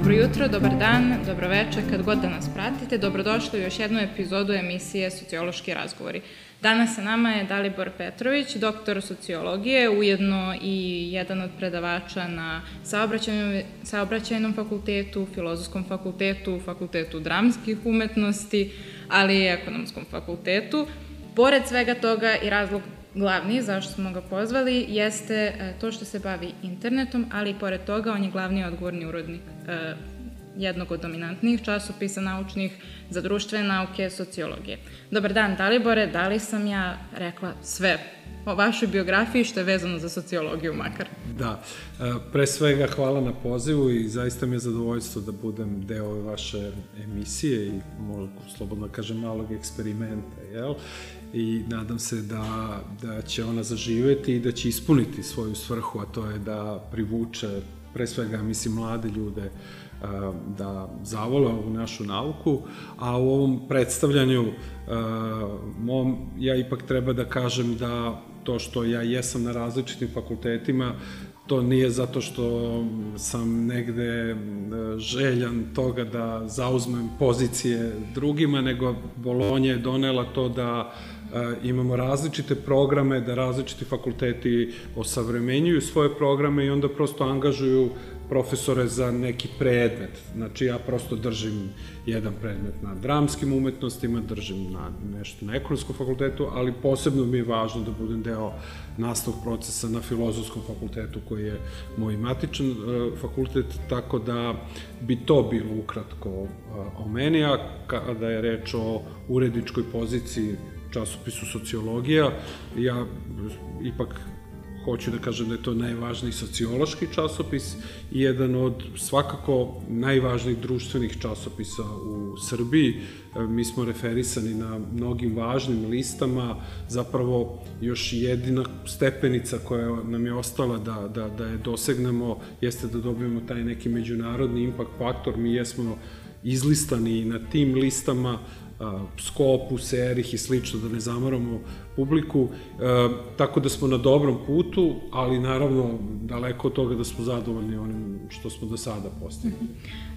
dobro jutro, dobar dan, dobro večer, kad god da nas pratite. Dobrodošli u još jednu epizodu emisije Sociološki razgovori. Danas sa nama je Dalibor Petrović, doktor sociologije, ujedno i jedan od predavača na saobraćajnom, saobraćajnom fakultetu, filozofskom fakultetu, fakultetu dramskih umetnosti, ali i ekonomskom fakultetu. Pored svega toga i razlog glavni zašto smo ga pozvali jeste e, to što se bavi internetom, ali pored toga on je glavni odgovorni urodnik e, jednog od dominantnijih časopisa naučnih za društvene nauke, sociologije. Dobar dan, Dalibore, da li sam ja rekla sve o vašoj biografiji što je vezano za sociologiju makar? Da, e, pre svega hvala na pozivu i zaista mi je zadovoljstvo da budem deo ove vaše emisije i mogu slobodno kažem malog eksperimenta, jel? I nadam se da, da će ona zaživeti i da će ispuniti svoju svrhu, a to je da privuče pre svega, mislim, mlade ljude da zavole ovu našu nauku, a u ovom predstavljanju mom, ja ipak treba da kažem da to što ja jesam na različitim fakultetima, to nije zato što sam negde željan toga da zauzmem pozicije drugima, nego Bolonja je donela to da imamo različite programe, da različiti fakulteti osavremenjuju svoje programe i onda prosto angažuju profesore za neki predmet. Znači ja prosto držim jedan predmet na dramskim umetnostima, držim na nešto na ekonomskom fakultetu, ali posebno mi je važno da budem deo nastavog procesa na filozofskom fakultetu koji je moj matičan uh, fakultet, tako da bi to bilo ukratko uh, o meni, a kada je reč o uredničkoj poziciji časopisu sociologija, ja ipak hoću da kažem da je to najvažniji sociološki časopis i jedan od svakako najvažnijih društvenih časopisa u Srbiji. E, mi smo referisani na mnogim važnim listama, zapravo još jedina stepenica koja nam je ostala da, da, da je dosegnemo jeste da dobijemo taj neki međunarodni impact faktor. Mi jesmo izlistani na tim listama Skopu, Serih i slično, da ne zamaramo publiku, e, tako da smo na dobrom putu, ali naravno daleko od toga da smo zadovoljni onim što smo do sada postigli.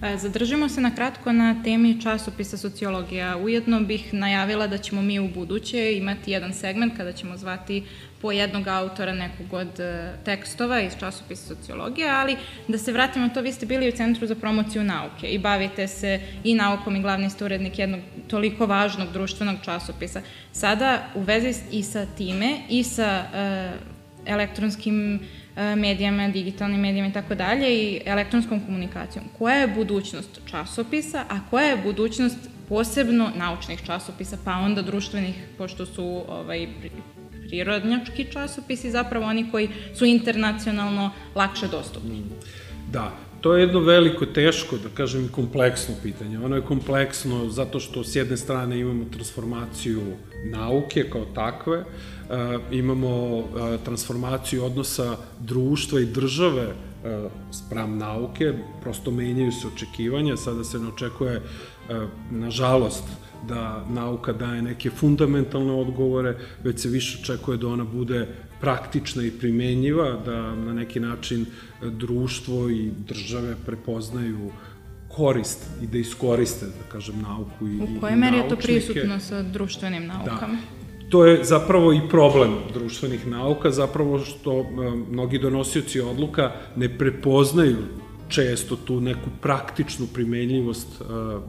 E, zadržimo se na kratko na temi časopisa sociologija. Ujedno bih najavila da ćemo mi u buduće imati jedan segment kada ćemo zvati po jednog autora nekog od e, tekstova iz časopisa sociologije, ali da se vratimo to, vi ste bili u Centru za promociju nauke i bavite se i naukom i glavni ste urednik jednog toliko važnog društvenog časopisa. Sada u vezi i sa time i sa uh, elektronskim medijama, digitalnim medijama i tako dalje i elektronskom komunikacijom. Koja je budućnost časopisa, a koja je budućnost posebno naučnih časopisa, pa onda društvenih, pošto su ovaj, prirodnjački časopisi, zapravo oni koji su internacionalno lakše dostupni. Da, to je jedno veliko, teško, da kažem, kompleksno pitanje. Ono je kompleksno zato što s jedne strane imamo transformaciju nauke kao takve, e, imamo e, transformaciju odnosa društva i države e, spram nauke, prosto menjaju se očekivanja, sada se ne očekuje, nažalost, da nauka daje neke fundamentalne odgovore, već se više očekuje da ona bude praktična i primenjiva, da na neki način društvo i države prepoznaju korist i da iskoriste, da kažem, nauku i U kojoj meri je to prisutno sa društvenim naukama? Da. To je zapravo i problem društvenih nauka, zapravo što mnogi donosioci odluka ne prepoznaju često tu neku praktičnu primenljivost uh,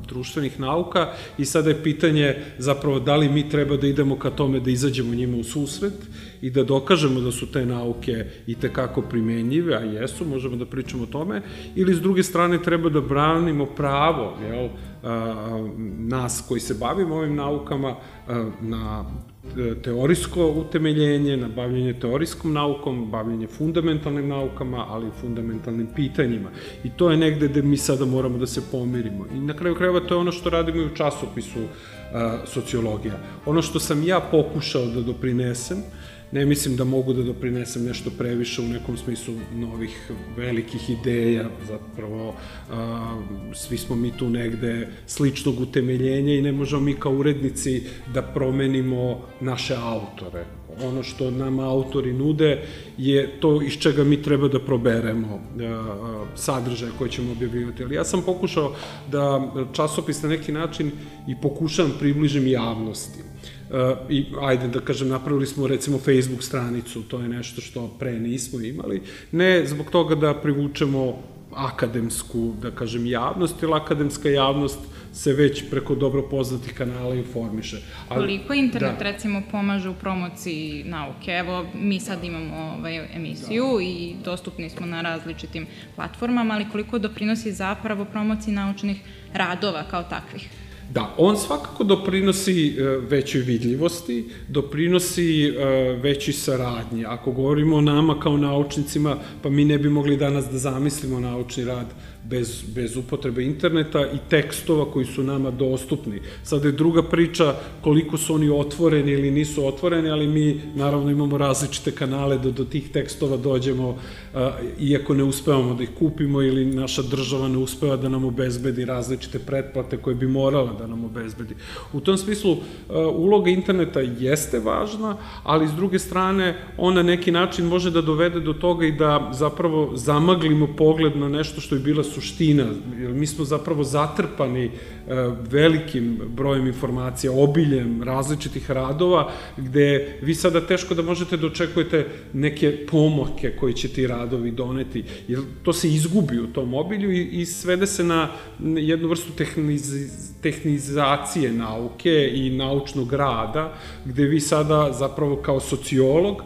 društvenih nauka. I sada je pitanje zapravo da li mi treba da idemo ka tome da izađemo njima u susret i da dokažemo da su te nauke i tekako primenljive, a jesu, možemo da pričamo o tome, ili s druge strane treba da branimo pravo jel, uh, nas koji se bavimo ovim naukama uh, na teorijsko utemeljenje, na bavljanje teorijskom naukom, bavljanje fundamentalnim naukama, ali i fundamentalnim pitanjima. I to je negde gde mi sada moramo da se pomirimo. I na kraju krajeva to je ono što radimo i u časopisu a, sociologija. Ono što sam ja pokušao da doprinesem ne mislim da mogu da doprinesem nešto previše u nekom smislu novih velikih ideja, zapravo a, svi smo mi tu negde sličnog utemeljenja i ne možemo mi kao urednici da promenimo naše autore. Ono što nam autori nude je to iz čega mi treba da proberemo a, sadržaje koje ćemo objavljivati. Ali ja sam pokušao da časopis na neki način i pokušam približim javnosti i ajde da kažem napravili smo recimo Facebook stranicu, to je nešto što pre nismo imali, ne zbog toga da privučemo akademsku, da kažem, javnost, ili akademska javnost se već preko dobro poznatih kanala informiše. Ali, Koliko internet, da. recimo, pomaže u promociji nauke? Evo, mi sad imamo ovaj, emisiju da. i dostupni smo na različitim platformama, ali koliko doprinosi zapravo promociji naučnih radova kao takvih? Da, on svakako doprinosi e, većoj vidljivosti, doprinosi e, većoj saradnji. Ako govorimo o nama kao naučnicima, pa mi ne bi mogli danas da zamislimo naučni rad bez, bez upotrebe interneta i tekstova koji su nama dostupni. Sada je druga priča koliko su oni otvoreni ili nisu otvoreni, ali mi naravno imamo različite kanale da do tih tekstova dođemo, iako ne uspevamo da ih kupimo ili naša država ne uspeva da nam obezbedi različite pretplate koje bi morala da nam obezbedi. U tom smislu uloga interneta jeste važna, ali s druge strane on na neki način može da dovede do toga i da zapravo zamaglimo pogled na nešto što je bila suština, jer mi smo zapravo zatrpani e, velikim brojem informacija, obiljem različitih radova, gde vi sada teško da možete da očekujete neke pomake koje će ti radovi doneti, jer to se izgubi u tom obilju i, i svede se na jednu vrstu tehniz, tehnizacije nauke i naučnog rada, gde vi sada zapravo kao sociolog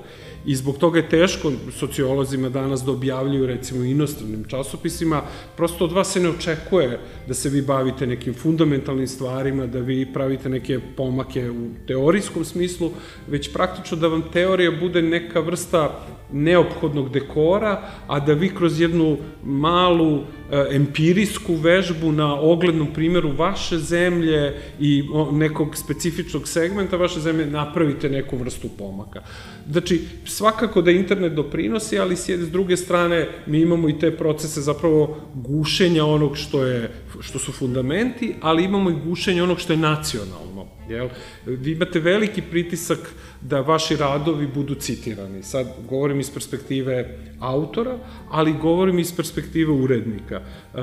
I zbog toga je teško sociolozima danas da objavljuju recimo inostranim časopisima, prosto od vas se ne očekuje da se vi bavite nekim fundamentalnim stvarima, da vi pravite neke pomake u teorijskom smislu, već praktično da vam teorija bude neka vrsta neophodnog dekora, a da vi kroz jednu malu e, empirijsku vežbu na oglednom primjeru vaše zemlje i nekog specifičnog segmenta vaše zemlje napravite neku vrstu pomaka. Znači, svakako da internet doprinosi, ali s druge strane mi imamo i te procese zapravo gušenja onog što, je, što su fundamenti, ali imamo i gušenje onog što je nacionalno. Jel? Vi imate veliki pritisak da vaši radovi budu citirani. Sad govorim iz perspektive autora, ali govorim iz perspektive urednika. Uh,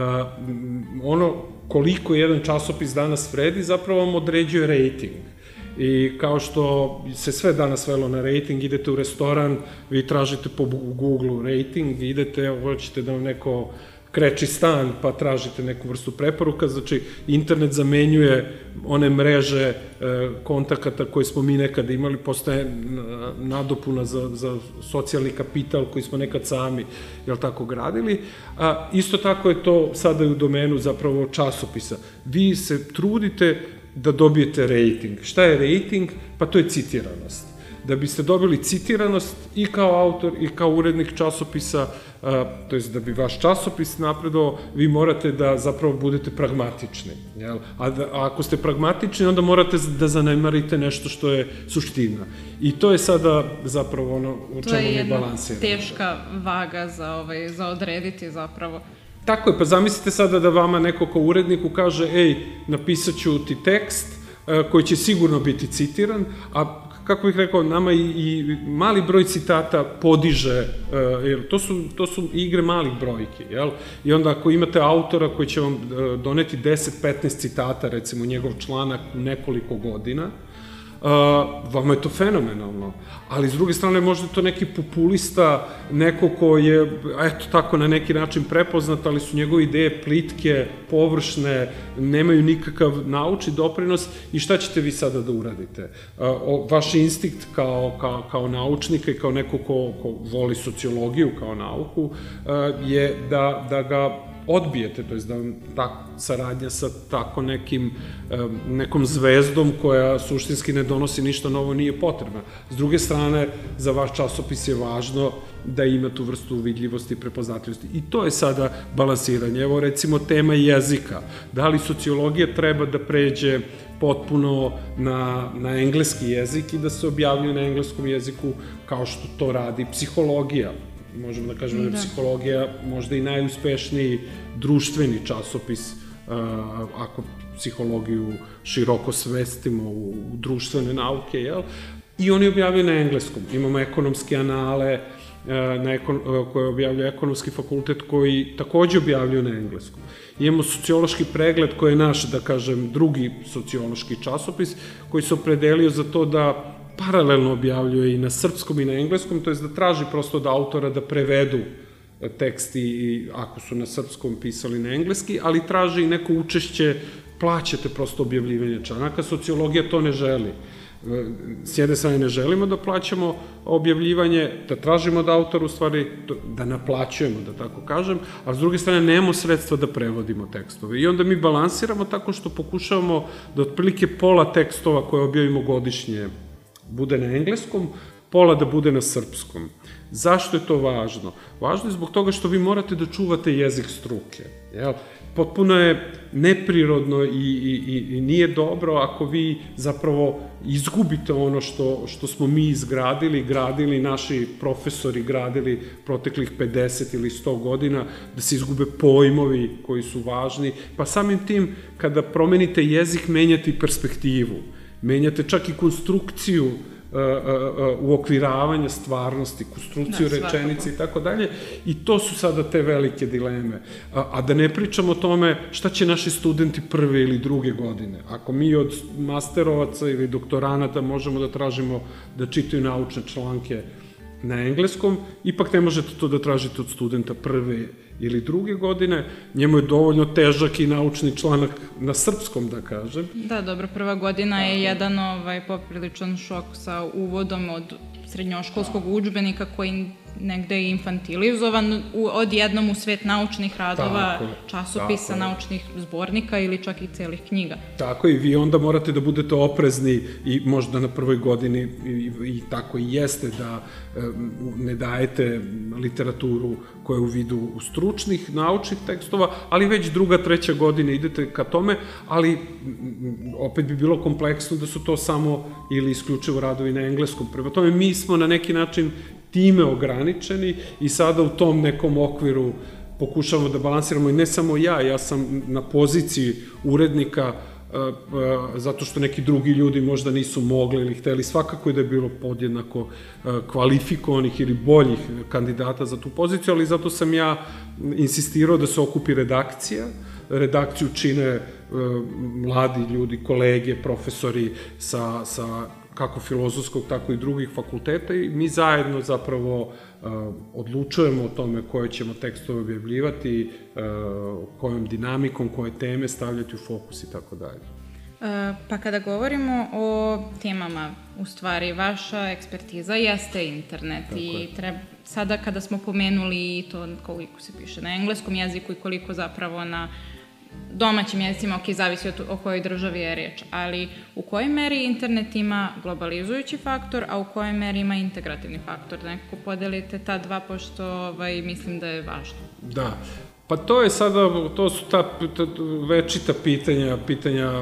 ono koliko jedan časopis danas vredi zapravo vam određuje rating I kao što se sve danas velo na rating, idete u restoran, vi tražite po Google rating, idete, hoćete da vam neko kreči stan, pa tražite neku vrstu preporuka, znači internet zamenjuje one mreže e, kontakata koje smo mi nekada imali, postaje nadopuna za, za socijalni kapital koji smo nekad sami, jel tako, gradili. A, isto tako je to sada u domenu zapravo časopisa. Vi se trudite da dobijete rating. Šta je rating? Pa to je citiranost. Da biste dobili citiranost i kao autor i kao urednik časopisa, to je da bi vaš časopis napredao, vi morate da zapravo budete pragmatični. Jel? A, da, a ako ste pragmatični, onda morate da zanemarite nešto što je suština. I to je sada zapravo ono u čemu mi balansiramo. To je jedna teška vaga za, ovaj, za odrediti zapravo. Tako je, pa zamislite sada da vama neko ko uredniku kaže, ej, napisat ću ti tekst koji će sigurno biti citiran, a kako bih rekao, nama i, i mali broj citata podiže, uh, jer to su, to su igre malih brojki, jel? I onda ako imate autora koji će vam uh, doneti 10-15 citata, recimo njegov članak u nekoliko godina, Uh, vama je to fenomenalno. Ali s druge strane možda to neki populista, neko ko je, eto tako, na neki način prepoznat, ali su njegove ideje plitke, površne, nemaju nikakav nauči doprinos i šta ćete vi sada da uradite? Uh, o, vaš instinkt kao, kao, kao naučnika i kao neko ko, ko voli sociologiju kao nauku uh, je da, da ga odbijete, to je da ta saradnja sa tako nekim, nekom zvezdom koja suštinski ne donosi ništa novo nije potrebna. S druge strane, za vaš časopis je važno da ima tu vrstu vidljivosti i prepoznatljivosti. I to je sada balansiranje. Evo recimo tema jezika. Da li sociologija treba da pređe potpuno na, na engleski jezik i da se objavljuje na engleskom jeziku kao što to radi psihologija. Možemo da kažemo da, da je psihologija možda i najuspešniji društveni časopis uh, ako psihologiju široko svestimo u, u društvene nauke, jel? I oni objavljaju na engleskom. Imamo ekonomske anale, na ekon, koje objavljuje ekonomski fakultet koji takođe objavljuju na engleskom. Imamo sociološki pregled koji je naš, da kažem, drugi sociološki časopis koji se opredelio za to da paralelno objavljuje i na srpskom i na engleskom, to je da traži prosto da autora da prevedu teksti i ako su na srpskom pisali na engleski, ali traži i neko učešće, plaćate prosto objavljivanje članaka, sociologija to ne želi s jedne strane ne želimo da plaćamo objavljivanje, da tražimo da autor u stvari, da naplaćujemo, da tako kažem, a s druge strane nemamo sredstva da prevodimo tekstove. I onda mi balansiramo tako što pokušavamo da otprilike pola tekstova koje objavimo godišnje bude na engleskom, pola da bude na srpskom. Zašto je to važno? Važno je zbog toga što vi morate da čuvate jezik struke. Jel? potpuno je neprirodno i, i, i nije dobro ako vi zapravo izgubite ono što, što smo mi izgradili, gradili naši profesori, gradili proteklih 50 ili 100 godina, da se izgube pojmovi koji su važni, pa samim tim kada promenite jezik menjate i perspektivu, menjate čak i konstrukciju uh, uokviravanja stvarnosti, konstrukciju da, rečenice i tako dalje. I to su sada te velike dileme. A, a da ne pričamo o tome šta će naši studenti prve ili druge godine. Ako mi od masterovaca ili doktoranata možemo da tražimo da čitaju naučne članke na engleskom, ipak ne možete to da tražite od studenta prve ili druge godine, njemu je dovoljno težak i naučni članak na srpskom, da kažem. Da, dobro, prva godina je jedan ovaj, popriličan šok sa uvodom od srednjoškolskog učbenika koji negde infantilizovan u, odjednom u svet naučnih radova, tako, časopisa, tako. naučnih zbornika ili čak i celih knjiga. Tako i vi onda morate da budete oprezni i možda na prvoj godini i, i tako i jeste da ne dajete literaturu koja je u vidu stručnih, naučnih tekstova, ali već druga, treća godina idete ka tome, ali opet bi bilo kompleksno da su to samo ili isključivo radovi na engleskom. Prema tome mi smo na neki način time ograničeni i sada u tom nekom okviru pokušavamo da balansiramo i ne samo ja, ja sam na poziciji urednika e, e, zato što neki drugi ljudi možda nisu mogli ili hteli, svakako je da je bilo podjednako e, kvalifikovanih ili boljih kandidata za tu poziciju, ali zato sam ja insistirao da se okupi redakcija, redakciju čine mladi ljudi, kolege, profesori sa, sa kako filozofskog, tako i drugih fakulteta i mi zajedno zapravo uh, odlučujemo o tome koje ćemo tekstove objavljivati, uh, kojom dinamikom, koje teme stavljati u fokus i tako dalje. Uh, pa kada govorimo o temama, u stvari vaša ekspertiza jeste internet Tako i treba, sada kada smo pomenuli to koliko se piše na engleskom jeziku i koliko zapravo na uh, domaćim jezicima, ok, zavisi od, o kojoj državi je reč, ali u kojoj meri internet ima globalizujući faktor, a u kojoj meri ima integrativni faktor? Da nekako podelite ta dva, pošto ovaj, mislim da je važno. Da, Pa to je sada, to su ta, ta večita pitanja, pitanja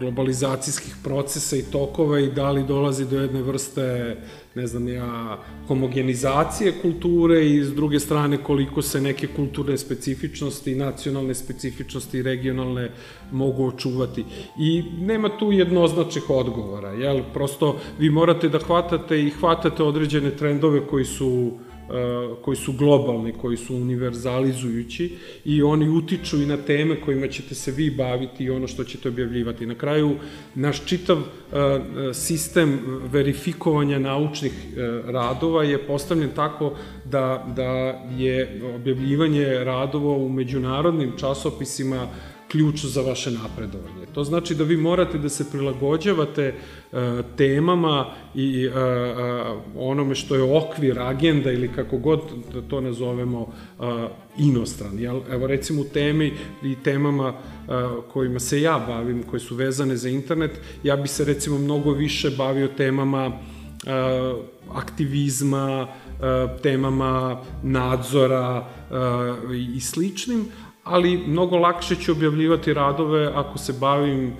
globalizacijskih procesa i tokova i da li dolazi do jedne vrste, ne znam ja, homogenizacije kulture i s druge strane koliko se neke kulturne specifičnosti, nacionalne specifičnosti i regionalne mogu očuvati. I nema tu jednoznačnih odgovora, jel? Prosto vi morate da hvatate i hvatate određene trendove koji su koji su globalni, koji su univerzalizujući i oni utiču i na teme kojima ćete se vi baviti i ono što ćete objavljivati. Na kraju, naš čitav eh, sistem verifikovanja naučnih eh, radova je postavljen tako da, da je objavljivanje radova u međunarodnim časopisima ključ za vaše napredovanje. To znači da vi morate da se prilagođavate uh, temama i uh, uh, onome što je okvir, agenda ili kako god da to nazovemo uh, inostran. Jel? Evo recimo u temi i temama kojima se ja bavim, koje su vezane za internet, ja bi se recimo mnogo više bavio temama aktivizma, temama nadzora i sličnim, ali mnogo lakše ću objavljivati radove ako se bavim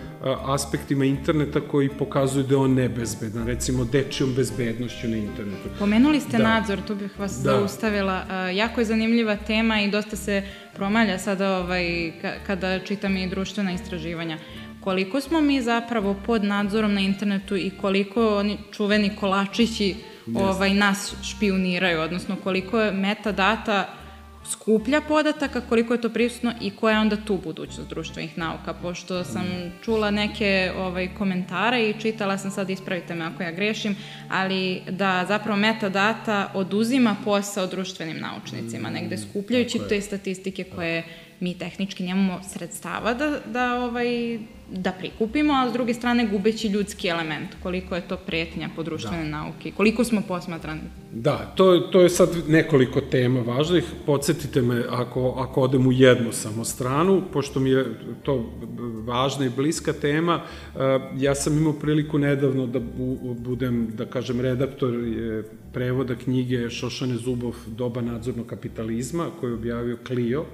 aspektima interneta koji pokazuju da je on nebezbedan, recimo dečijom bezbednošću na internetu. Pomenuli ste da. nadzor, tu bih vas da. zaustavila. Jako je zanimljiva tema i dosta se promalja sada ovaj, kada čitam i društvena istraživanja koliko smo mi zapravo pod nadzorom na internetu i koliko oni čuveni kolačići ovaj, nas špioniraju, odnosno koliko je metadata skuplja podataka, koliko je to prisutno i koja je onda tu budućnost društvenih nauka, pošto sam čula neke ovaj, komentare i čitala sam, sad ispravite me ako ja grešim, ali da zapravo metadata oduzima posao društvenim naučnicima, negde skupljajući te statistike koje mi tehnički nemamo sredstava da, da, ovaj, da prikupimo, a s druge strane gubeći ljudski element, koliko je to pretnja po društvene da. nauke, koliko smo posmatrani. Da, to, to je sad nekoliko tema važnih. Podsjetite me ako, ako odem u jednu samo stranu, pošto mi je to važna i bliska tema, eh, ja sam imao priliku nedavno da bu, budem, da kažem, redaktor prevoda knjige Šošane Zubov Doba nadzornog kapitalizma, koju je objavio Clio,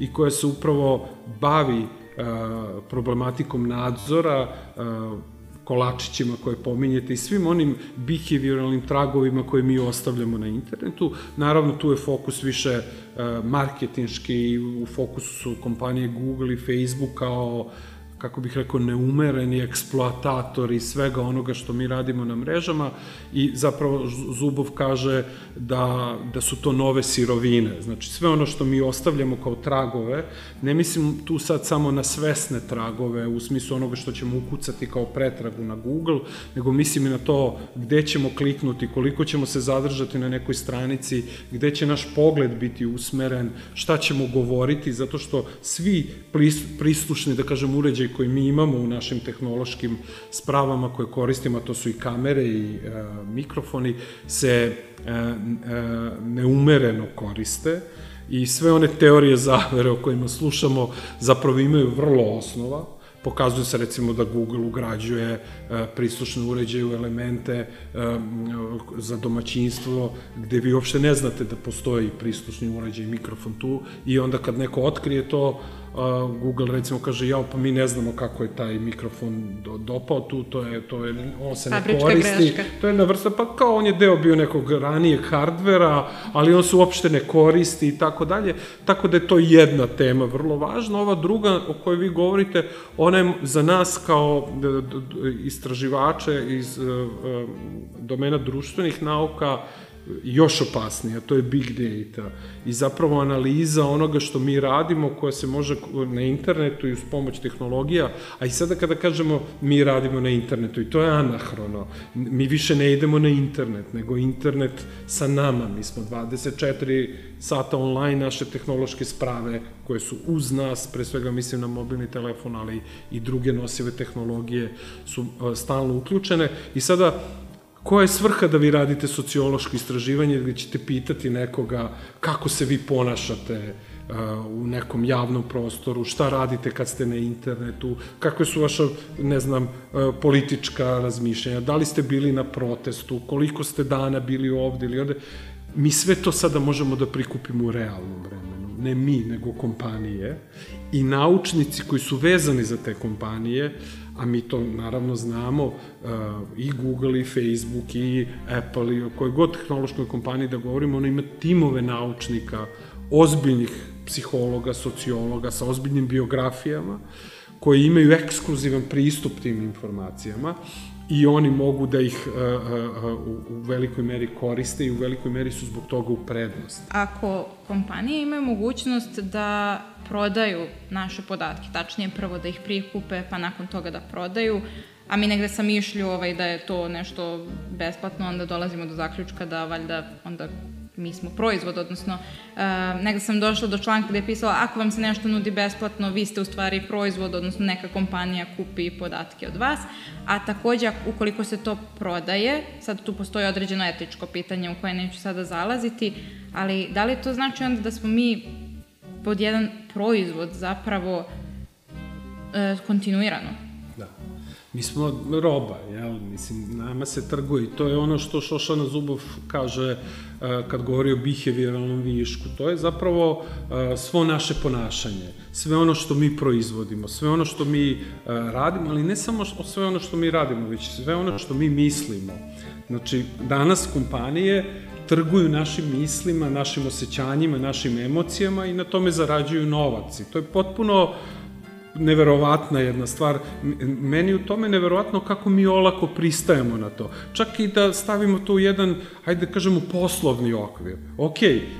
i koja se upravo bavi problematikom nadzora, kolačićima koje pominjete i svim onim behavioralnim tragovima koje mi ostavljamo na internetu. Naravno, tu je fokus više marketinški i u fokusu su kompanije Google i Facebook kao kako bih rekao, neumereni eksploatatori svega onoga što mi radimo na mrežama i zapravo Zubov kaže da, da su to nove sirovine. Znači, sve ono što mi ostavljamo kao tragove, ne mislim tu sad samo na svesne tragove, u smislu onoga što ćemo ukucati kao pretragu na Google, nego mislim i na to gde ćemo kliknuti, koliko ćemo se zadržati na nekoj stranici, gde će naš pogled biti usmeren, šta ćemo govoriti, zato što svi prislušni, da kažem, uređaj koji mi imamo u našim tehnološkim spravama koje koristimo, to su i kamere i e, mikrofoni, se e, e, neumereno koriste i sve one teorije zavere o kojima slušamo zapravo imaju vrlo osnova. Pokazuje se recimo da Google ugrađuje e, prislušne uređaje u elemente e, za domaćinstvo gde vi uopšte ne znate da postoji prislušni uređaj i mikrofon tu i onda kad neko otkrije to, Google recimo kaže ja pa mi ne znamo kako je taj mikrofon do, dopao tu, to je, to je, on se Fabrička ne koristi. Greška. To je na vrsta, pa kao on je deo bio nekog ranijeg hardvera, ali on se uopšte ne koristi i tako dalje. Tako da je to jedna tema vrlo važna. Ova druga o kojoj vi govorite, ona je za nas kao istraživače iz e, e, domena društvenih nauka još opasnija, to je big data. I zapravo analiza onoga što mi radimo koja se može na internetu i uz pomoć tehnologija, a i sada kada kažemo mi radimo na internetu i to je anahrono, mi više ne idemo na internet, nego internet sa nama, mi smo 24 sata online naše tehnološke sprave koje su uz nas, pre svega mislim na mobilni telefon, ali i druge nosive tehnologije su stalno uključene. I sada Koja je svrha da vi radite sociološko istraživanje gde ćete pitati nekoga kako se vi ponašate uh, u nekom javnom prostoru, šta radite kad ste na internetu, kakve su vaša, ne znam, uh, politička razmišljanja, da li ste bili na protestu, koliko ste dana bili ovde ili ovde. Mi sve to sada možemo da prikupimo u realnom vremenu. Ne mi, nego kompanije. I naučnici koji su vezani za te kompanije a mi to naravno znamo, uh, i Google i Facebook i Apple i o kojoj god tehnološkoj kompaniji da govorimo, ona ima timove naučnika, ozbiljnih psihologa, sociologa sa ozbiljnim biografijama, koji imaju ekskluzivan pristup tim informacijama i oni mogu da ih uh, uh, u, u velikoj meri koriste i u velikoj meri su zbog toga u prednost. Ako kompanije imaju mogućnost da prodaju naše podatke, tačnije prvo da ih prikupe, pa nakon toga da prodaju, a mi negde sam išlju ovaj, da je to nešto besplatno, onda dolazimo do zaključka da valjda onda mi smo proizvod, odnosno uh, negde sam došla do članka gde je pisala ako vam se nešto nudi besplatno, vi ste u stvari proizvod, odnosno neka kompanija kupi podatke od vas, a takođe ukoliko se to prodaje, sad tu postoji određeno etičko pitanje u koje neću sada zalaziti, ali da li to znači onda da smo mi pod jedan proizvod zapravo uh, kontinuirano? Mi smo roba, jel? Mislim, nama se trguje i to je ono što Šošana Zubov kaže uh, kad govori o behavioralnom višku. To je zapravo uh, svo naše ponašanje, sve ono što mi proizvodimo, sve ono što mi uh, radimo, ali ne samo sve ono što mi radimo, već sve ono što mi mislimo. Znači, danas kompanije trguju našim mislima, našim osjećanjima, našim emocijama i na tome zarađuju novac. I to je potpuno uh, neverovatna jedna stvar. Meni u tome neverovatno kako mi olako pristajemo na to. Čak i da stavimo to u jedan, hajde da kažemo, poslovni okvir. Ok,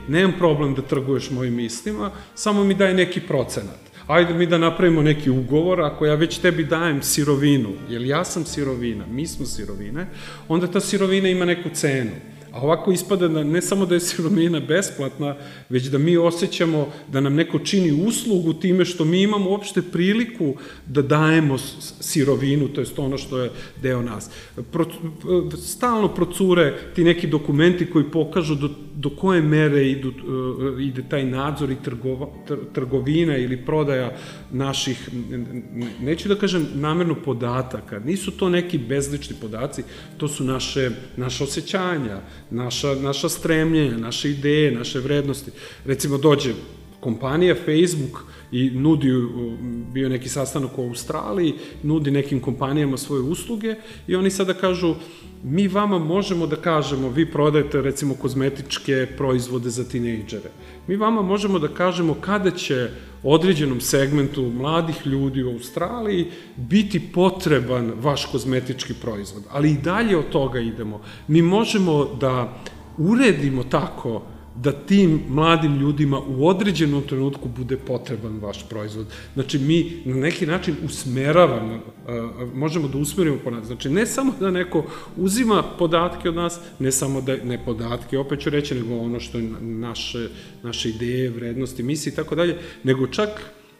nemam problem da trguješ mojim mislima, samo mi daj neki procenat. Ajde mi da napravimo neki ugovor, ako ja već tebi dajem sirovinu, jer ja sam sirovina, mi smo sirovine, onda ta sirovina ima neku cenu. A ovako ispada da ne samo da je sirovina besplatna, već da mi osjećamo da nam neko čini uslugu time što mi imamo uopšte priliku da dajemo sirovinu, to je ono što je deo nas. Pro, stalno procure ti neki dokumenti koji pokažu do, do koje mere idu, uh, ide taj nadzor i trgova, tr, trgovina ili prodaja naših, neću da kažem namerno podataka, nisu to neki bezlični podaci, to su naše, naše osjećanja, naša, naša stremljenja, naše ideje, naše vrednosti. Recimo dođe kompanija Facebook i nudi, bio neki sastanak u Australiji, nudi nekim kompanijama svoje usluge i oni sada kažu mi vama možemo da kažemo, vi prodajete recimo kozmetičke proizvode za tinejdžere. Mi vama možemo da kažemo kada će određenom segmentu mladih ljudi u Australiji biti potreban vaš kozmetički proizvod. Ali i dalje od toga idemo. Mi možemo da uredimo tako da tim mladim ljudima u određenom trenutku bude potreban vaš proizvod. Znači, mi na neki način usmeravamo, možemo da usmerimo nas. Znači, ne samo da neko uzima podatke od nas, ne samo da, ne podatke, opet ću reći, nego ono što je naše, naše ideje, vrednosti, misli i tako dalje, nego čak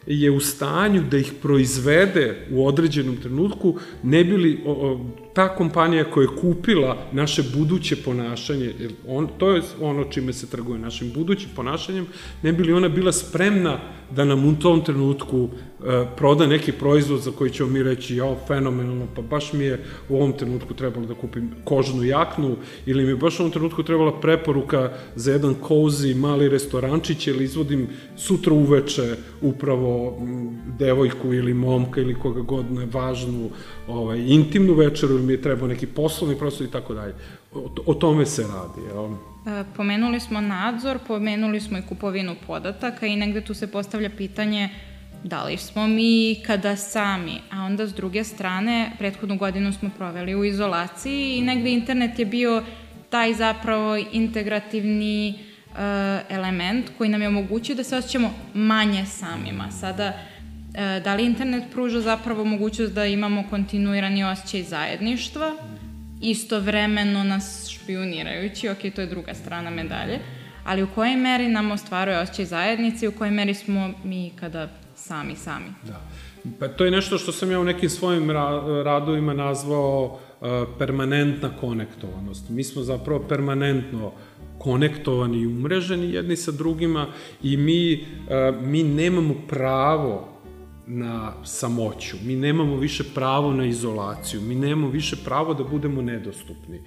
je u stanju da ih proizvede u određenom trenutku, ne bili o, o, ta kompanija koja je kupila naše buduće ponašanje, on, to je ono čime se trguje našim budućim ponašanjem, ne bi li ona bila spremna da nam u tom trenutku e, proda neki proizvod za koji ćemo mi reći, jao, fenomenalno, pa baš mi je u ovom trenutku trebalo da kupim kožnu jaknu, ili mi je baš u ovom trenutku trebala preporuka za jedan kozi mali restorančić, ili izvodim sutra uveče upravo devojku ili momka ili koga god ne važnu ovaj, intimnu večeru ili mi je trebao neki poslovni prostor i tako dalje. O, tome se radi. Jel? E, pomenuli smo nadzor, pomenuli smo i kupovinu podataka i negde tu se postavlja pitanje da li smo mi kada sami, a onda s druge strane, prethodnu godinu smo proveli u izolaciji i negde internet je bio taj zapravo integrativni uh, element koji nam je omogućio da se osjećamo manje samima. Sada E, da li internet pruža zapravo mogućnost da imamo kontinuirani osjećaj zajedništva, istovremeno nas špionirajući, ok, to je druga strana medalje, ali u kojoj meri nam ostvaruje osjećaj zajednice i u kojoj meri smo mi kada sami sami. Da. Pa to je nešto što sam ja u nekim svojim ra radovima nazvao uh, permanentna konektovanost. Mi smo zapravo permanentno konektovani i umreženi jedni sa drugima i mi, uh, mi nemamo pravo na samoću, mi nemamo više pravo na izolaciju, mi nemamo više pravo da budemo nedostupni.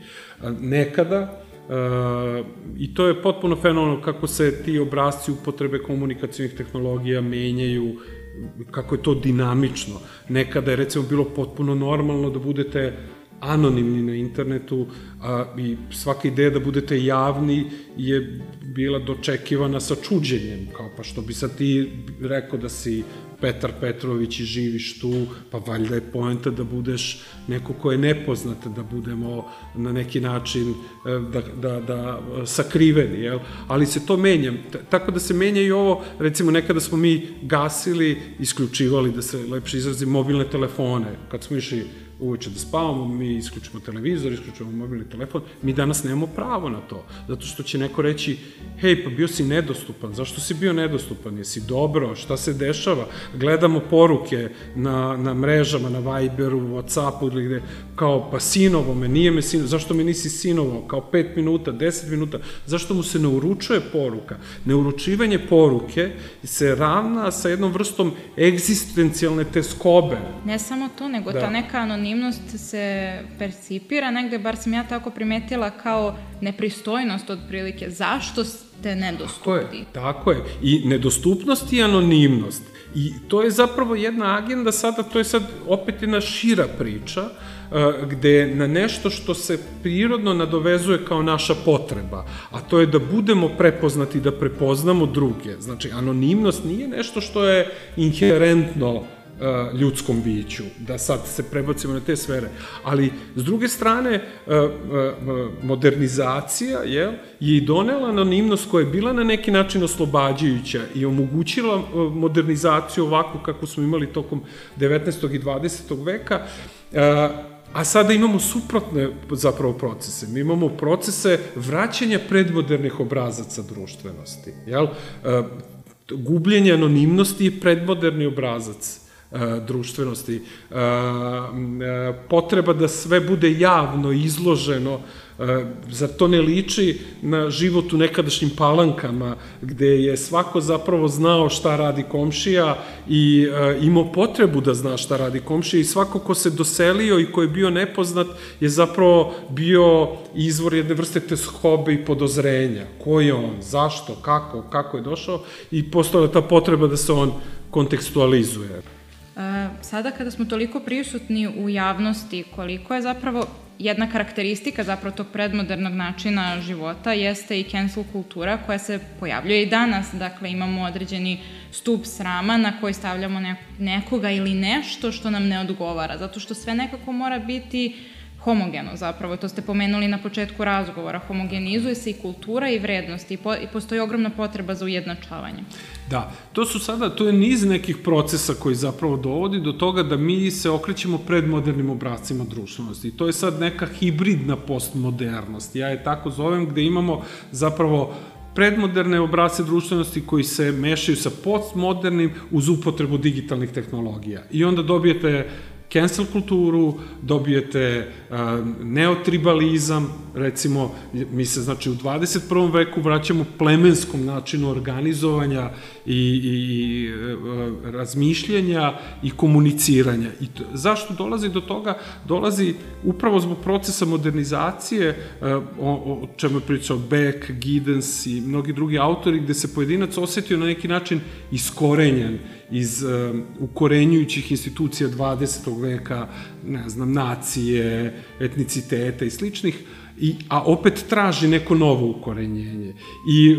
Nekada, Uh, I to je potpuno fenomenalno kako se ti obrazci upotrebe komunikacijnih tehnologija menjaju, kako je to dinamično. Nekada je recimo bilo potpuno normalno da budete anonimni na internetu a, i svaka ideja da budete javni je bila dočekivana sa čuđenjem, kao pa što bi sad ti rekao da si Petar Petrović i živiš tu, pa valjda je poenta da budeš neko ko je nepoznat, da budemo na neki način e, da, da, da sakriveni, jel? ali se to menja. Tako da se menja i ovo, recimo nekada smo mi gasili, isključivali, da se lepše izrazi, mobilne telefone, kad smo išli uveče da spavamo, mi isključimo televizor, isključimo mobilni telefon, mi danas nemamo pravo na to, zato što će neko reći, hej, pa bio si nedostupan, zašto si bio nedostupan, jesi dobro, šta se dešava, gledamo poruke na, na mrežama, na Viberu, Whatsappu ili gde, kao pa sinovo me, nije me sinovo, zašto me nisi sinovo, kao 5 minuta, 10 minuta, zašto mu se ne uručuje poruka? Neuručivanje poruke se ravna sa jednom vrstom egzistencijalne teskobe. Ne samo to, nego da. ta neka anonimnost se percipira negde, bar sam ja tako primetila kao nepristojnost otprilike. Zašto ste nedostupni? Tako je, tako je. I nedostupnost i anonimnost. I to je zapravo jedna agenda sada, to je sad opet jedna šira priča, uh, gde na nešto što se prirodno nadovezuje kao naša potreba, a to je da budemo prepoznati, da prepoznamo druge. Znači, anonimnost nije nešto što je inherentno uh, ljudskom biću, da sad se prebacimo na te sfere. Ali, s druge strane, uh, modernizacija je, je i donela anonimnost koja je bila na neki način oslobađajuća i omogućila modernizaciju ovako kako smo imali tokom 19. i 20. veka, A sada imamo suprotne zapravo procese. Mi imamo procese vraćanja predmodernih obrazaca društvenosti. Jel? Gubljenje anonimnosti je predmoderni obrazac društvenosti, potreba da sve bude javno izloženo, zar to ne liči na život u nekadašnjim palankama, gde je svako zapravo znao šta radi komšija i imao potrebu da zna šta radi komšija i svako ko se doselio i ko je bio nepoznat je zapravo bio izvor jedne vrste teshobe i podozrenja. Ko je on, zašto, kako, kako je došao? I postoja ta potreba da se on kontekstualizuje. Sada kada smo toliko prisutni u javnosti, koliko je zapravo jedna karakteristika zapravo tog predmodernog načina života jeste i cancel kultura koja se pojavljuje i danas. Dakle, imamo određeni stup srama na koji stavljamo nekoga ili nešto što nam ne odgovara, zato što sve nekako mora biti homogeno zapravo, to ste pomenuli na početku razgovora, homogenizuje se i kultura i vrednost i, po, i postoji ogromna potreba za ujednačavanje. Da, to su sada, to je niz nekih procesa koji zapravo dovodi do toga da mi se okrećemo pred modernim obrazcima društvenosti. I to je sad neka hibridna postmodernost. Ja je tako zovem gde imamo zapravo predmoderne obrace društvenosti koji se mešaju sa postmodernim uz upotrebu digitalnih tehnologija. I onda dobijete cancel kulturu, dobijete neotribalizam, recimo, mi se znači u 21. veku vraćamo plemenskom načinu organizovanja i, i uh, razmišljanja i komuniciranja. I to, zašto dolazi do toga? Dolazi upravo zbog procesa modernizacije, uh, o, o čemu je pričao Beck, Giddens i mnogi drugi autori, gde se pojedinac osetio na neki način iskorenjen iz um, ukorenjujućih institucija 20. veka, ne znam, nacije, etniciteta i sličnih, i, a opet traži neko novo ukorenjenje. I e,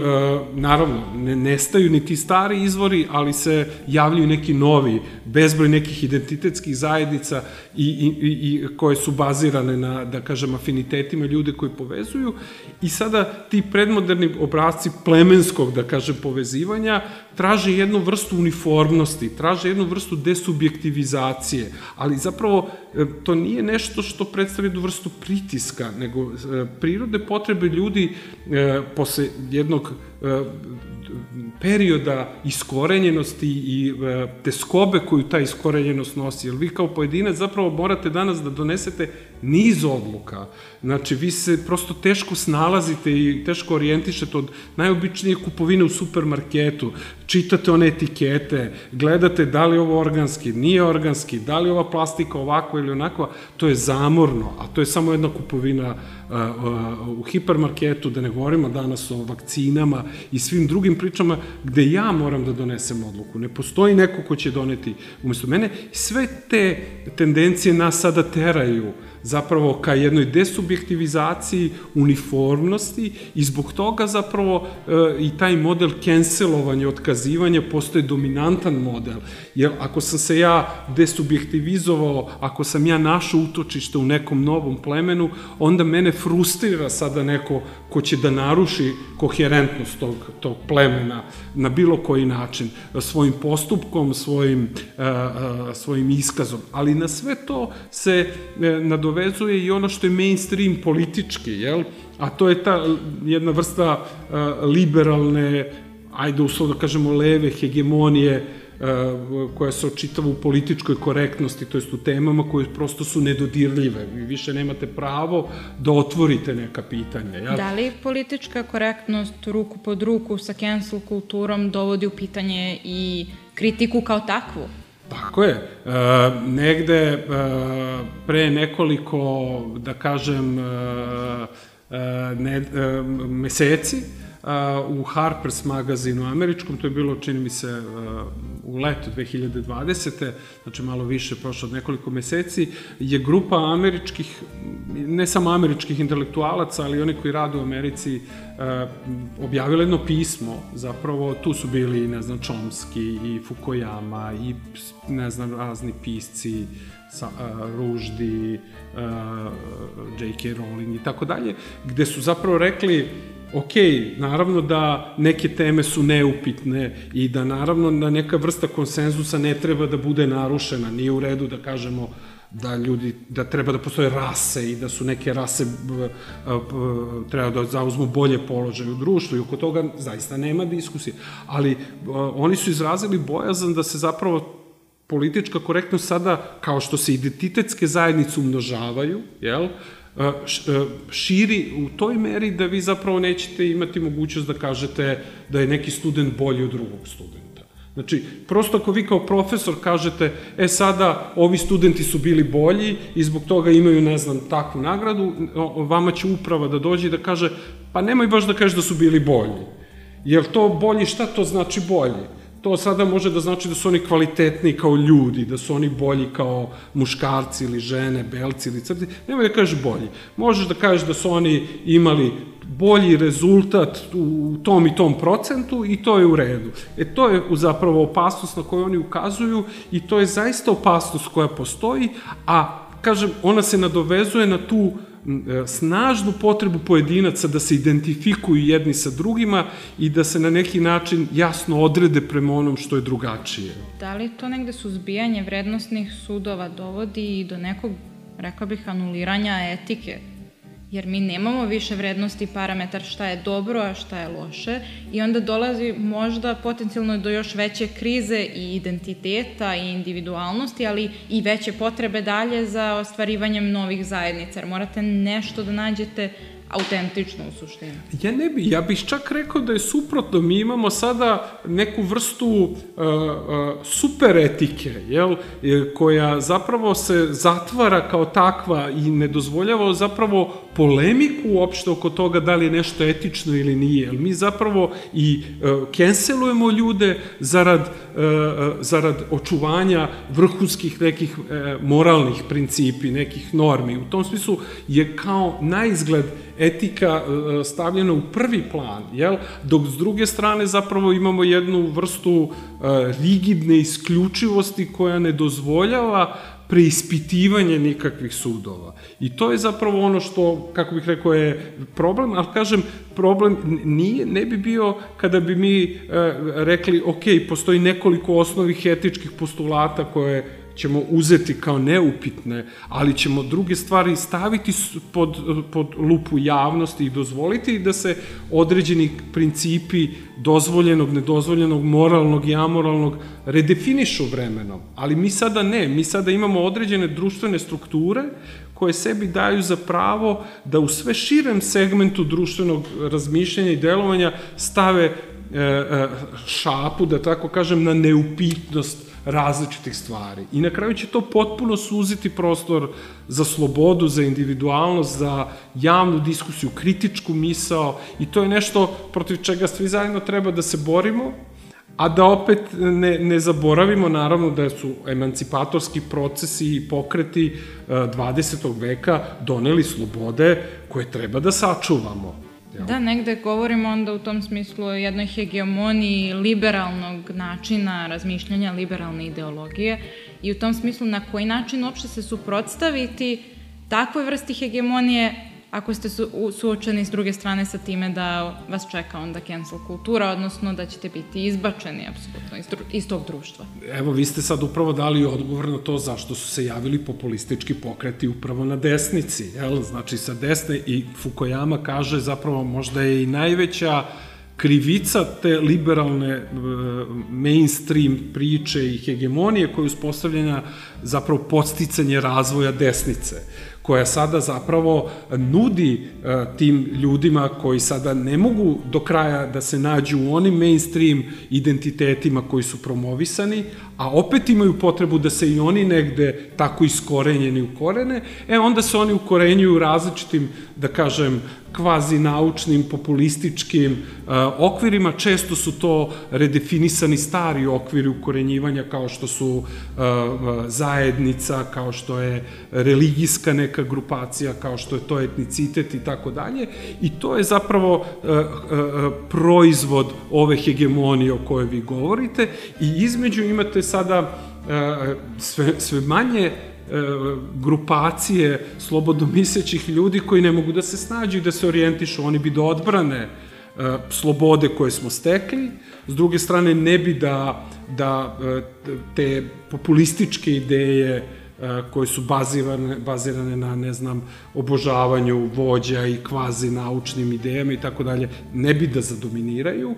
naravno, ne nestaju ni ti stari izvori, ali se javljaju neki novi, bezbroj nekih identitetskih zajednica i, i, i koje su bazirane na, da kažem, afinitetima ljude koji povezuju i sada ti predmoderni obrazci plemenskog, da kažem, povezivanja traže jednu vrstu uniformnosti, traže jednu vrstu desubjektivizacije, ali zapravo to nije nešto što predstavlja jednu vrstu pritiska, nego e, prirode potrebe ljudi e, posle jednog perioda iskorenjenosti i e, teskobe koju ta iskorenjenost nosi. Jer vi kao pojedinac zapravo morate danas da donesete niz odluka. Znači, vi se prosto teško snalazite i teško orijentišete od najobičnije kupovine u supermarketu, čitate one etikete, gledate da li je ovo organski, nije organski, da li je ova plastika ovakva ili onakva, to je zamorno, a to je samo jedna kupovina u hipermarketu, da ne govorimo danas o vakcinama i svim drugim pričama gde ja moram da donesem odluku. Ne postoji neko ko će doneti umesto mene. Sve te tendencije nas sada teraju zapravo ka jednoj desubjektivizaciji uniformnosti i zbog toga zapravo e, i taj model cancelovanja, otkazivanja postoje dominantan model. Jer ako sam se ja desubjektivizovao, ako sam ja našao utočište u nekom novom plemenu, onda mene frustrira sada neko ko će da naruši koherentnost tog, tog plemena na bilo koji način, svojim postupkom, svojim, uh, uh, svojim iskazom. Ali na sve to se uh, nadovezuje i ono što je mainstream politički, jel? a to je ta jedna vrsta uh, liberalne, ajde uslovno da kažemo leve hegemonije koja se očitava u političkoj korektnosti, to jest u temama koje prosto su nedodirljive. Vi više nemate pravo da otvorite neka pitanja. Ja? Da li politička korektnost ruku pod ruku sa cancel kulturom dovodi u pitanje i kritiku kao takvu? Tako je. E, negde e, pre nekoliko, da kažem, e, e, ne, e, meseci, u Harper's magazinu američkom, to je bilo, čini mi se, u letu 2020. znači malo više, prošlo nekoliko meseci, je grupa američkih, ne samo američkih intelektualaca, ali oni koji rade u Americi, objavila jedno pismo, zapravo tu su bili, ne znam, Chomsky i Fukuyama i, ne znam, razni pisci, sa, uh, Ruždi, uh, J.K. Rowling i tako dalje, gde su zapravo rekli ok, naravno da neke teme su neupitne i da naravno da neka vrsta konsenzusa ne treba da bude narušena, nije u redu da kažemo da ljudi, da treba da postoje rase i da su neke rase treba da zauzmu bolje položaje u društvu i oko toga zaista nema diskusije. Ali oni su izrazili bojazan da se zapravo politička korektnost sada, kao što se identitetske zajednice umnožavaju, jel, širi u toj meri da vi zapravo nećete imati mogućnost da kažete da je neki student bolji od drugog studenta. Znači, prosto ako vi kao profesor kažete, e sada ovi studenti su bili bolji i zbog toga imaju, ne znam, takvu nagradu, vama će uprava da dođe i da kaže, pa nemoj baš da kažeš da su bili bolji. Jer to bolji, šta to znači bolji? To sada može da znači da su oni kvalitetni kao ljudi, da su oni bolji kao muškarci ili žene, belci ili crti. Nemoj da kažeš bolji. Možeš da kažeš da su oni imali bolji rezultat u tom i tom procentu i to je u redu. E to je zapravo opasnost na koju oni ukazuju i to je zaista opasnost koja postoji, a kažem, ona se nadovezuje na tu snažnu potrebu pojedinaca da se identifikuju jedni sa drugima i da se na neki način jasno odrede prema onom što je drugačije. Da li to negde suzbijanje vrednostnih sudova dovodi i do nekog, rekla bih, anuliranja etike jer mi nemamo više vrednosti parametar šta je dobro, a šta je loše. I onda dolazi možda potencijalno do još veće krize i identiteta i individualnosti, ali i veće potrebe dalje za ostvarivanjem novih zajednica, jer morate nešto da nađete autentično u suštini. Ja ne bi, ja bih čak rekao da je suprotno. Mi imamo sada neku vrstu uh, uh, super etike, jel, koja zapravo se zatvara kao takva i ne dozvoljava zapravo polemiku uopšte oko toga da li je nešto etično ili nije. Jel, mi zapravo i uh, kenselujemo ljude zarad, uh, zarad očuvanja vrhunskih nekih uh, moralnih principi, nekih normi. U tom smislu je kao najizgled etika e, stavljena u prvi plan, jel? dok s druge strane zapravo imamo jednu vrstu e, rigidne isključivosti koja ne dozvoljava preispitivanje nikakvih sudova. I to je zapravo ono što, kako bih rekao, je problem, ali kažem, problem nije, ne bi bio kada bi mi e, rekli, ok, postoji nekoliko osnovih etičkih postulata koje ćemo uzeti kao neupitne, ali ćemo druge stvari staviti pod, pod lupu javnosti i dozvoliti da se određeni principi dozvoljenog, nedozvoljenog, moralnog i amoralnog redefinišu vremenom. Ali mi sada ne, mi sada imamo određene društvene strukture koje sebi daju za pravo da u sve širem segmentu društvenog razmišljanja i delovanja stave e, e, šapu, da tako kažem, na neupitnost različitih stvari. I na kraju će to potpuno suziti prostor za slobodu, za individualnost, za javnu diskusiju, kritičku misao i to je nešto protiv čega svi zajedno treba da se borimo, a da opet ne, ne zaboravimo naravno da su emancipatorski procesi i pokreti 20. Eh, veka doneli slobode koje treba da sačuvamo. Da, negde govorimo onda u tom smislu o jednoj hegemoniji liberalnog načina razmišljanja, liberalne ideologije i u tom smislu na koji način uopšte se suprotstaviti takvoj vrsti hegemonije ako ste su, suočeni s druge strane sa time da vas čeka onda cancel kultura, odnosno da ćete biti izbačeni apsolutno iz, iz tog društva. Evo, vi ste sad upravo dali odgovor na to zašto su se javili populistički pokreti upravo na desnici, jel? Znači, sa desne i Fukuyama kaže zapravo možda je i najveća krivica te liberalne e, mainstream priče i hegemonije koja je uspostavljena zapravo podsticanje razvoja desnice koja sada zapravo nudi uh, tim ljudima koji sada ne mogu do kraja da se nađu u onim mainstream identitetima koji su promovisani, a opet imaju potrebu da se i oni negde tako iskorenjeni u korene, e onda se oni ukorenjuju različitim, da kažem, kvazi naučnim, populističkim uh, okvirima. Često su to redefinisani stari okviri ukorenjivanja kao što su uh, zajednica, kao što je religijska neka grupacija, kao što je to etnicitet i tako dalje. I to je zapravo uh, proizvod ove hegemonije o kojoj vi govorite i između imate sada sve, sve manje E, grupacije slobodomislećih ljudi koji ne mogu da se snađu i da se orijentišu. Oni bi do odbrane e, slobode koje smo stekli, s druge strane ne bi da, da e, te populističke ideje koje su bazirane, bazirane na, ne znam, obožavanju vođa i kvazi naučnim idejama i tako dalje, ne bi da zadominiraju,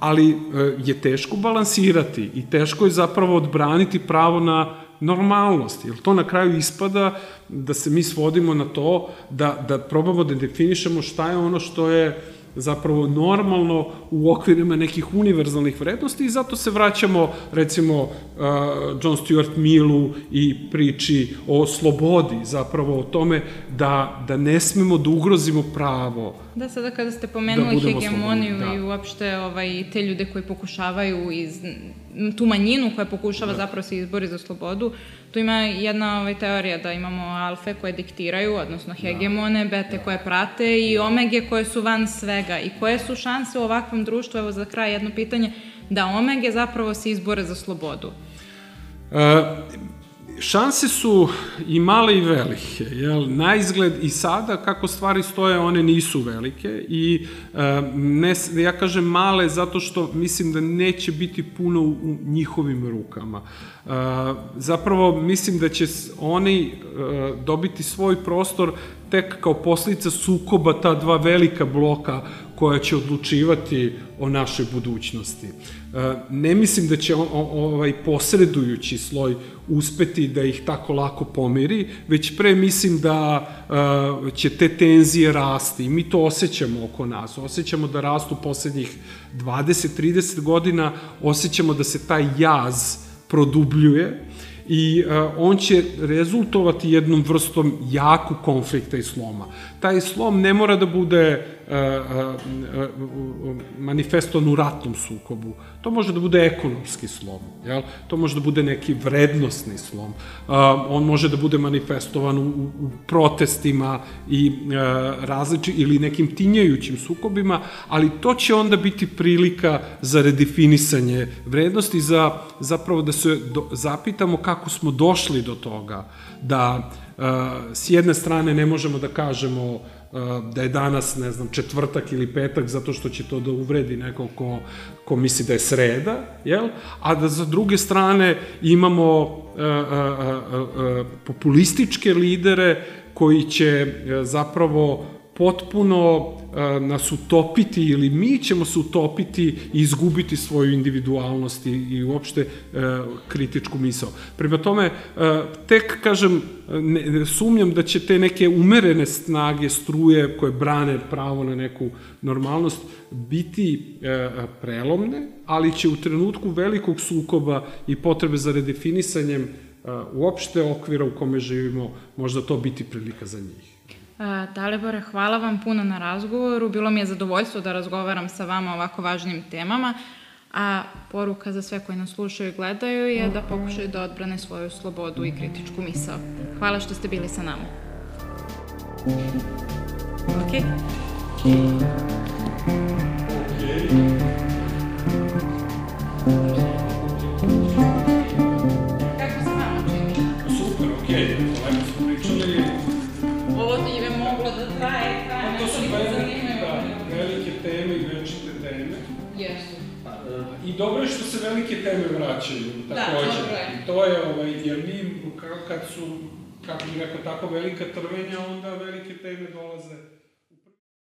ali je teško balansirati i teško je zapravo odbraniti pravo na normalnost, jer to na kraju ispada da se mi svodimo na to da, da probamo da definišemo šta je ono što je zapravo normalno u okvirima nekih univerzalnih vrednosti i zato se vraćamo recimo uh, John Stuart Millu i priči o slobodi, zapravo o tome da, da ne smemo da ugrozimo pravo. Da, sada kada ste pomenuli da hegemoniju da. i uopšte ovaj, te ljude koji pokušavaju iz tu manjinu koja pokušava da. zapravo se izbori za slobodu, tu ima jedna ovaj, teorija da imamo alfe koje diktiraju, odnosno da. hegemone, bete da. koje prate i omege koje su van svega. I koje su šanse u ovakvom društvu, evo za kraj jedno pitanje, da omege zapravo se izbore za slobodu? E, šanse su i male i velike. Jel? Na izgled i sada, kako stvari stoje, one nisu velike i e, ne, ja kažem male zato što mislim da neće biti puno u njihovim rukama. E, zapravo mislim da će oni e, dobiti svoj prostor tek kao posljedica sukoba ta dva velika bloka koja će odlučivati o našoj budućnosti. E, ne mislim da će ovaj posredujući sloj uspeti da ih tako lako pomiri, već pre mislim da e, će te tenzije rasti i mi to osjećamo oko nas. Osjećamo da rastu poslednjih 20-30 godina, osjećamo da se taj jaz produbljuje i uh, on će rezultovati jednom vrstom jaku konflikta i sloma. Taj slom ne mora da bude uh, uh, manifestovan u ratnom sukobu. To može da bude ekonomski slom, jel? to može da bude neki vrednostni slom. Uh, on može da bude manifestovan u, u protestima i različi, ili nekim tinjajućim sukobima, ali to će onda biti prilika za redefinisanje vrednosti, za zapravo da se do, zapitamo kako smo došli do toga, da s jedne strane ne možemo da kažemo da je danas, ne znam, četvrtak ili petak zato što će to da uvredi neko ko, ko misli da je sreda, jel? A da za druge strane imamo uh, uh, uh, populističke lidere koji će zapravo potpuno nas utopiti ili mi ćemo se utopiti i izgubiti svoju individualnost i, i uopšte kritičku misao. Prema tome, tek, kažem, ne, sumnjam da će te neke umerene snage, struje koje brane pravo na neku normalnost, biti prelomne, ali će u trenutku velikog sukoba i potrebe za redefinisanjem uopšte okvira u kome živimo, možda to biti prilika za njih. Dalibore, hvala vam puno na razgovoru. Bilo mi je zadovoljstvo da razgovaram sa vama o ovako važnim temama, a poruka za sve koji nas slušaju i gledaju je da pokušaju da odbrane svoju slobodu i kritičku misao. Hvala što ste bili sa nama. Ok. Dobro je što se velike teme vraćaju, takođe. Da, je. I to je, ovaj, jer mi, kad su, kako bih rekao, tako velika trvenja, onda velike teme dolaze